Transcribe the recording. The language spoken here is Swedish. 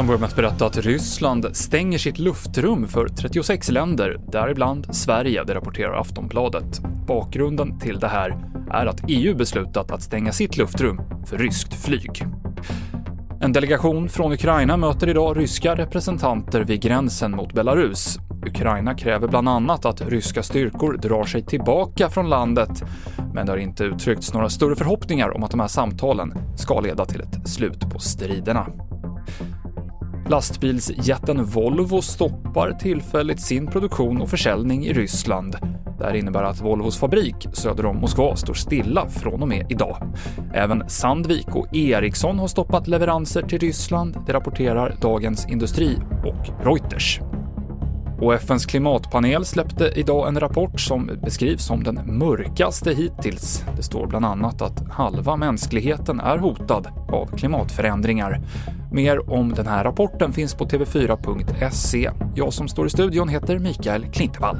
som börjar med att berätta att Ryssland stänger sitt luftrum för 36 länder, däribland Sverige, det rapporterar Aftonbladet. Bakgrunden till det här är att EU beslutat att stänga sitt luftrum för ryskt flyg. En delegation från Ukraina möter idag ryska representanter vid gränsen mot Belarus. Ukraina kräver bland annat att ryska styrkor drar sig tillbaka från landet, men det har inte uttryckts några större förhoppningar om att de här samtalen ska leda till ett slut på striderna. Lastbilsjätten Volvo stoppar tillfälligt sin produktion och försäljning i Ryssland. Det här innebär att Volvos fabrik söder om Moskva står stilla från och med idag. Även Sandvik och Ericsson har stoppat leveranser till Ryssland, det rapporterar Dagens Industri och Reuters. Och FNs klimatpanel släppte idag en rapport som beskrivs som den mörkaste hittills. Det står bland annat att halva mänskligheten är hotad av klimatförändringar. Mer om den här rapporten finns på tv4.se. Jag som står i studion heter Mikael Klintevall.